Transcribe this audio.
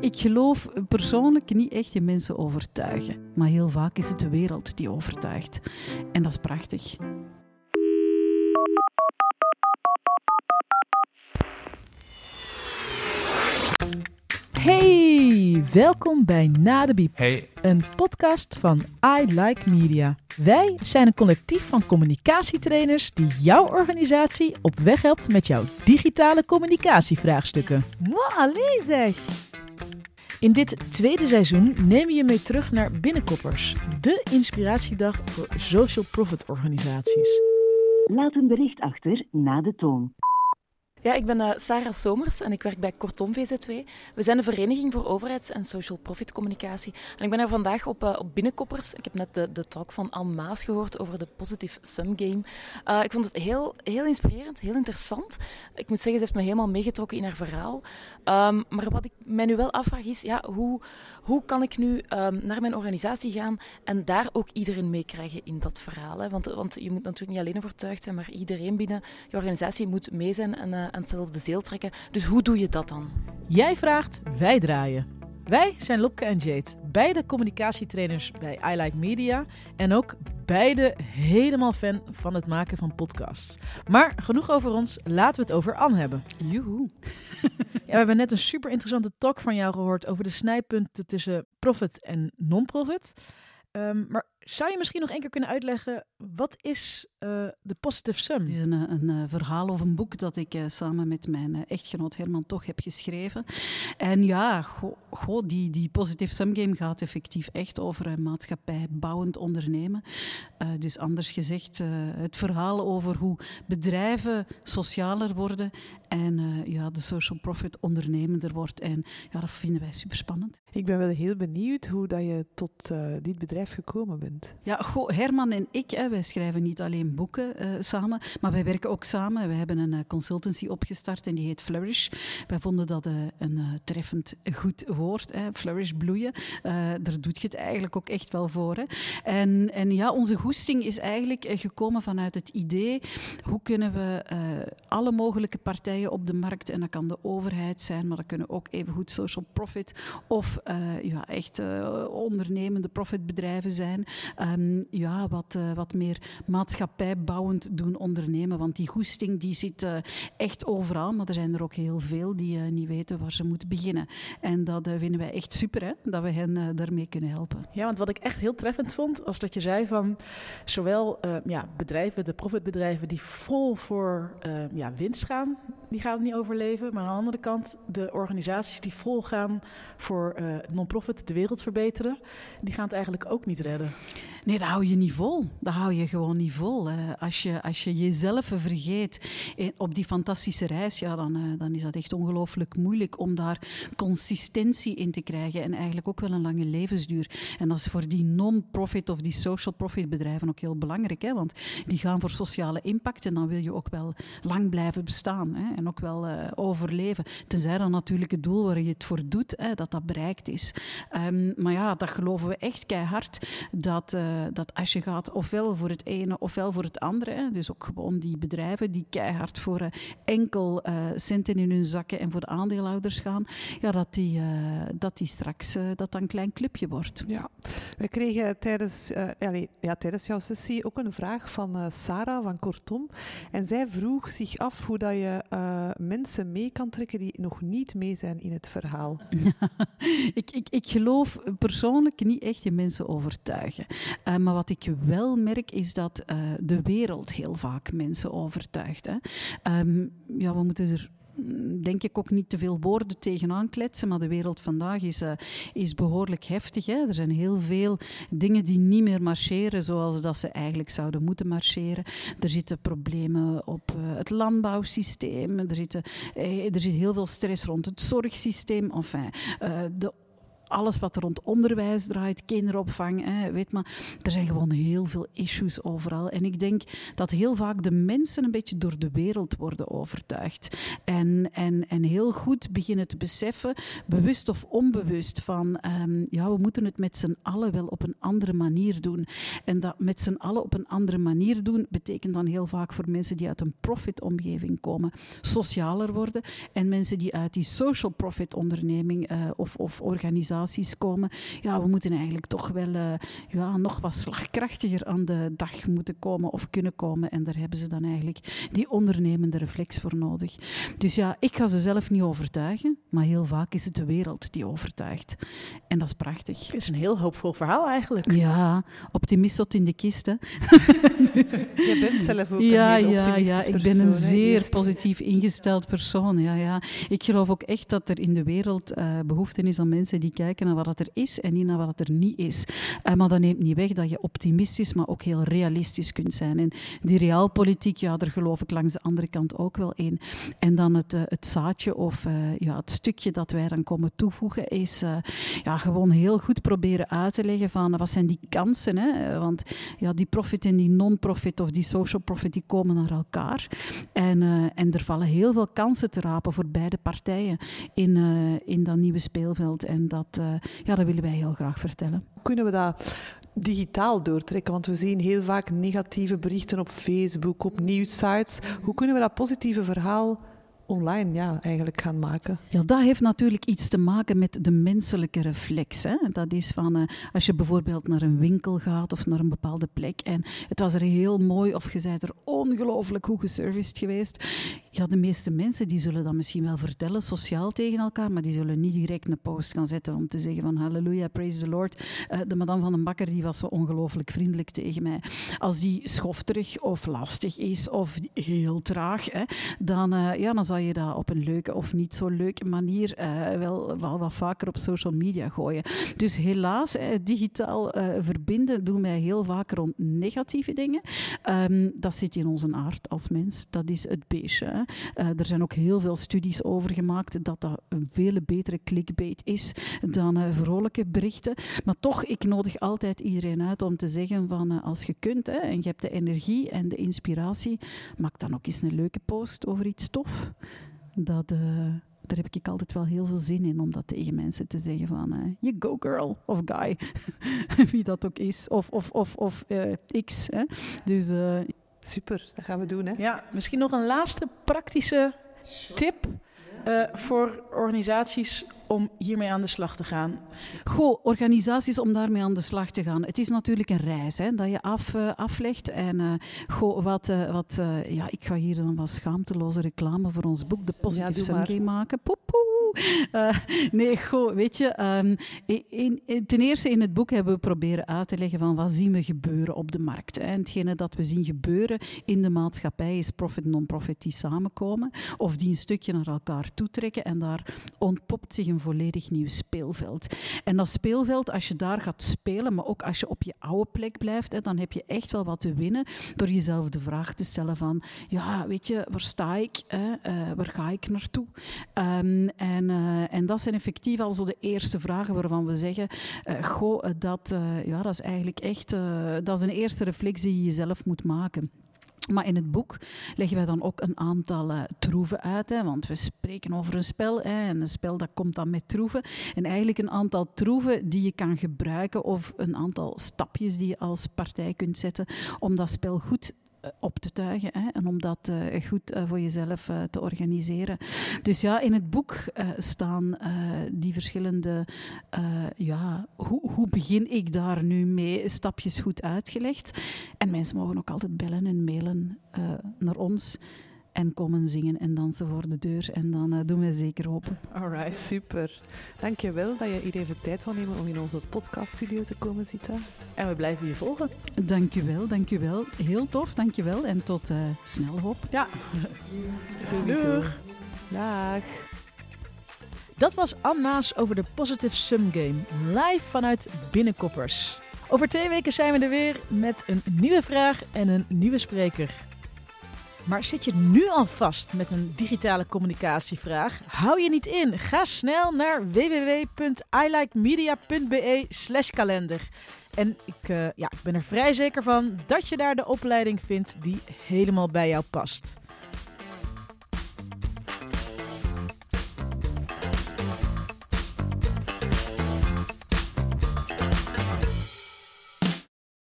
ik geloof persoonlijk niet echt in mensen overtuigen. Maar heel vaak is het de wereld die overtuigt. En dat is prachtig. Hey, welkom bij Na de Biep. Hey, Een podcast van I Like Media. Wij zijn een collectief van communicatietrainers die jouw organisatie op weg helpt met jouw digitale communicatievraagstukken. Allee zeg. In dit tweede seizoen nemen we je mee terug naar Binnenkoppers, de inspiratiedag voor social profit organisaties. Laat een bericht achter na de toon. Ja, ik ben eh, Sarah Somers en ik werk bij Kortom VZW. We zijn een vereniging voor overheids- en social profit communicatie. En ik ben er vandaag op, eh, op Binnenkoppers. Ik heb net de, de talk van Anne Maas gehoord over de Positive Sum Game. Eh, ik vond het heel, heel inspirerend, heel interessant. Ik moet zeggen, ze heeft me helemaal meegetrokken in haar verhaal. Ehm, maar wat ik mij nu wel afvraag is, ja, hoe, hoe kan ik nu ehm, naar mijn organisatie gaan en daar ook iedereen meekrijgen in dat verhaal? Hè? Want, want je moet natuurlijk niet alleen overtuigd zijn, maar iedereen binnen je organisatie moet mee zijn en aan hetzelfde zeel trekken. Dus hoe doe je dat dan? Jij vraagt, wij draaien. Wij zijn Lopke en Jade, beide communicatietrainers bij I Like Media en ook beide helemaal fan van het maken van podcasts. Maar genoeg over ons, laten we het over Anne hebben. Joehoe. Ja, we hebben net een super interessante talk van jou gehoord over de snijpunten tussen profit en non-profit. Ehm, maar zou je misschien nog één keer kunnen uitleggen, wat is eh, de positive sum? Het is een, een, eh, verhaal of een boek dat ik eh, samen met mijn eh, echtgenoot Herman Toch heb geschreven. En ja, goh, goh, die, die Positive Sum Game gaat effectief echt over een maatschappijbouwend ondernemen. Eh, dus anders gezegd, eh, het verhaal over hoe bedrijven socialer worden en eh, ja, de social profit ondernemender wordt. En ja, dat vinden wij super spannend. Ik ben wel heel benieuwd hoe dat je tot eh, dit bedrijf gekomen bent. Ja, goh, Herman en ik, hè, wij schrijven niet alleen boeken eh, samen, maar wij werken ook samen. We hebben een eh, consultancy opgestart en die heet Flourish. Wij vonden dat eh, een treffend goed woord, hè, Flourish, bloeien. Daar doet je het eigenlijk ook echt wel voor. Hè. En, en ja, onze goesting is eigenlijk gekomen vanuit het idee, hoe kunnen we alle mogelijke partijen op de markt, en dat kan de overheid zijn, maar dat kunnen ook evengoed social profit of ja, echt ondernemende profitbedrijven zijn, Ehm, ja, wat, eh, wat meer maatschappijbouwend doen ondernemen. Want die goesting die zit eh, echt overal, maar er zijn er ook heel veel die eh, niet weten waar ze moeten beginnen. En dat vinden wij echt super, hè, dat we hen daarmee kunnen helpen. Ja, want wat ik echt heel treffend vond, was dat je zei van zowel eh, ja, bedrijven, de profitbedrijven die vol voor eh, ja, winst gaan, die gaan het niet overleven. Maar aan de andere kant, de organisaties die vol gaan voor eh, non-profit, de wereld verbeteren, die gaan het eigenlijk ook niet redden. Nee, dat hou je niet vol. Dat hou je gewoon niet vol. Als, je, als je jezelf vergeet op die fantastische reis, ja, dan, eh, dan is dat echt ongelooflijk moeilijk om daar consistentie in te krijgen en eigenlijk ook wel een lange levensduur. En dat is voor die non-profit of die social profit bedrijven ook heel belangrijk, hè, want die gaan voor sociale impact en dan wil je ook wel lang blijven bestaan hè, en ook wel eh, overleven. Tenzij dan natuurlijk het doel waar je het voor doet, hè, dat dat bereikt is. Ehm, maar ja, dat geloven we echt keihard, dat, eh, dat als je gaat ofwel voor het ene ofwel voor het andere, dus ook gewoon die bedrijven die keihard voor eh, enkel eh, centen in hun zakken en voor de aandeelhouders gaan, ja, dat, die, eh, dat die straks eh, dat dat een klein clubje wordt. Ja, wij kregen tijdens, eh, ja, tijdens jouw sessie ook een vraag van eh, Sarah van Kortom. En zij vroeg zich af hoe dat je eh, mensen mee kan trekken die nog niet mee zijn in het verhaal. ik, ik, ik geloof persoonlijk niet echt in mensen overtuigen. Eh, maar wat ik wel merk is dat eh, de wereld heel vaak mensen overtuigt. Hè. Ehm, ja, we moeten er mm, denk ik ook niet te veel woorden tegenaan kletsen, maar de wereld vandaag is, eh, is behoorlijk heftig. Hè. Er zijn heel veel dingen die niet meer marcheren zoals dat ze eigenlijk zouden moeten marcheren. Er zitten problemen op het landbouwsysteem, er, zitten, er zit heel veel stress rond het zorgsysteem. Enfin, eh, de alles wat rond onderwijs draait, kinderopvang, hè, weet maar. Er zijn gewoon heel veel issues overal. En ik denk dat heel vaak de mensen een beetje door de wereld worden overtuigd. En, en, en heel goed beginnen te beseffen, bewust of onbewust, van ehm, ja, we moeten het met z'n allen wel op een andere manier doen. En dat met z'n allen op een andere manier doen, betekent dan heel vaak voor mensen die uit een profit-omgeving komen, socialer worden. En mensen die uit die social profit onderneming uh, of, of organisaties komen, ja, we moeten eigenlijk toch wel uh, ja, nog wat slagkrachtiger aan de dag moeten komen of kunnen komen. En daar hebben ze dan eigenlijk die ondernemende reflex voor nodig. Dus ja, ik ga ze zelf niet overtuigen, maar heel vaak is het de wereld die overtuigt. En dat is prachtig. Het is een heel hoopvol verhaal eigenlijk. Ja, optimist tot in de kist. Hè. dus, je bent zelf ook ja, een ja, ja, ik ben een zeer positief ingesteld persoon. Ja, ja. Ik geloof ook echt dat er in de wereld uh, behoefte is aan mensen die kijken naar wat er is en niet naar wat er niet is. Uh, maar dat neemt niet weg dat je optimistisch, maar ook heel realistisch kunt zijn. En die realpolitiek, ja, daar geloof ik langs de andere kant ook wel in. En dan het, uh, het zaadje of ja, het stukje dat wij dan komen toevoegen, is ja, gewoon heel goed proberen uit te leggen van wat zijn die kansen. Hè? Want ja, die profit en die non-profit of die social profit, die komen naar elkaar. En, en er vallen heel veel kansen te rapen voor beide partijen in, in dat nieuwe speelveld. En dat, ja, dat willen wij heel graag vertellen. Kunnen we dat digitaal doortrekken? Want we zien heel vaak negatieve berichten op Facebook, op nieuwsites. Hoe kunnen we dat positieve verhaal online ja, eigenlijk gaan maken? Ja, dat heeft natuurlijk iets te maken met de menselijke reflex. Hè? Dat is van uh, als je bijvoorbeeld naar een winkel gaat of naar een bepaalde plek en het was er heel mooi of je bent er ongelooflijk goed geserviced geweest. Ja, de meeste mensen die zullen dat misschien wel vertellen, sociaal tegen elkaar, maar die zullen niet direct een post gaan zetten om te zeggen van halleluja, praise the Lord. Uh, de madame van een bakker die was zo ongelooflijk vriendelijk tegen mij. Als die schofterig of lastig is of heel traag, hè, dan, uh, ja, dan zal je dat op een leuke of niet zo leuke manier uh, wel, wel wat vaker op social media gooien. Dus helaas, uh, digitaal uh, verbinden doen wij heel vaak rond negatieve dingen. Um, dat zit in onze aard als mens. Dat is het beestje. er zijn ook heel veel studies over gemaakt dat dat een veel betere clickbait is dan vrolijke berichten. Maar toch, ik nodig altijd iedereen uit om te zeggen van als je kunt hè, en je hebt de energie en de inspiratie, maak dan ook eens een leuke post over iets tof dat, uh, daar heb ik altijd wel heel veel zin in om dat tegen mensen te zeggen van uh, you go girl of guy, wie dat ook is, of, of, of, of uh, x. Hè. Dus, Super, dat gaan we doen. Hè? Ja, misschien nog een laatste praktische tip uh, voor organisaties om hiermee aan de slag te gaan? Goh, organisaties om daarmee aan de slag te gaan. Het is natuurlijk een reis hè, dat je af, uh, aflegt. En uh, goh, wat, wat ja, ik ga hier dan wat schaamteloze reclame voor ons boek, de Positive ja, maken. Poep, poep. Uh, nee, goh, weet je, um, in, in, ten eerste in het boek hebben we proberen uit te leggen van wat zien we gebeuren op de markt. Hè. En hetgene dat we zien gebeuren in de maatschappij is profit en non-profit die samenkomen of die een stukje naar elkaar toetrekken en daar ontpopt zich een volledig nieuw speelveld. En dat speelveld, als je daar gaat spelen, maar ook als je op je oude plek blijft, hè, dan heb je echt wel wat te winnen door jezelf de vraag te stellen van, ja, weet je, waar sta ik? Hè? Uh, waar ga ik naartoe? Um, en, uh, en dat zijn effectief al zo de eerste vragen waarvan we zeggen, uh, goh, dat, ja, dat is eigenlijk echt, dat is een eerste reflex die je jezelf moet maken. Maar in het boek leggen wij dan ook een aantal troeven uit. Hè, want we spreken over een spel. Hè, en een spel dat komt dan met troeven. En eigenlijk een aantal troeven die je kan gebruiken. Of een aantal stapjes die je als partij kunt zetten. Om dat spel goed eh, op te tuigen hè, en om dat uh, goed uh, voor jezelf te organiseren. Dus ja, in het boek staan die verschillende, ja, hoe, hoe begin ik daar nu mee, stapjes goed uitgelegd. En mensen mogen ook altijd bellen en mailen naar ons en komen zingen en dansen voor de deur. En dan uh, doen we zeker open. Alright, super. Dankjewel dat je hier even tijd wil nemen om in onze podcaststudio te komen zitten. En we blijven je volgen. Dankjewel, dankjewel. Heel tof, dankjewel. En tot uh, snel hoop. Ja. Sowieso. Doeg. Dag. Dat was Anne Maas over de Positive Sum Game. Live vanuit Binnenkoppers. Over twee weken zijn we er weer met een nieuwe vraag en een nieuwe spreker. Maar zit je nu al vast met een digitale communicatievraag? Hou je niet in. Ga snel naar www.ilikemedia.be slash kalender. En ik, uh, ja, ik ben er vrij zeker van dat je daar de opleiding vindt die helemaal bij jou past.